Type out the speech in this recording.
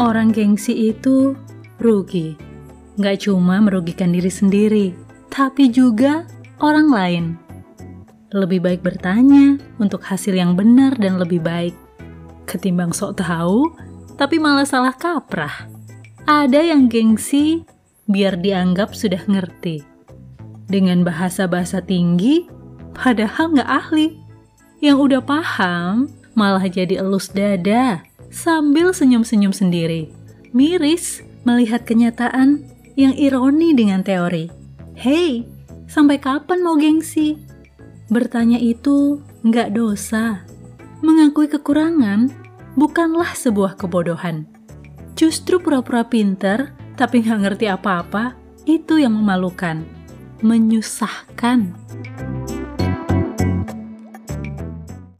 Orang gengsi itu rugi. Nggak cuma merugikan diri sendiri, tapi juga orang lain. Lebih baik bertanya untuk hasil yang benar dan lebih baik. Ketimbang sok tahu, tapi malah salah kaprah. Ada yang gengsi biar dianggap sudah ngerti. Dengan bahasa-bahasa tinggi, padahal nggak ahli. Yang udah paham, malah jadi elus dada sambil senyum-senyum sendiri. Miris melihat kenyataan yang ironi dengan teori. Hei, sampai kapan mau gengsi? Bertanya itu nggak dosa. Mengakui kekurangan bukanlah sebuah kebodohan. Justru pura-pura pinter tapi nggak ngerti apa-apa, itu yang memalukan, menyusahkan.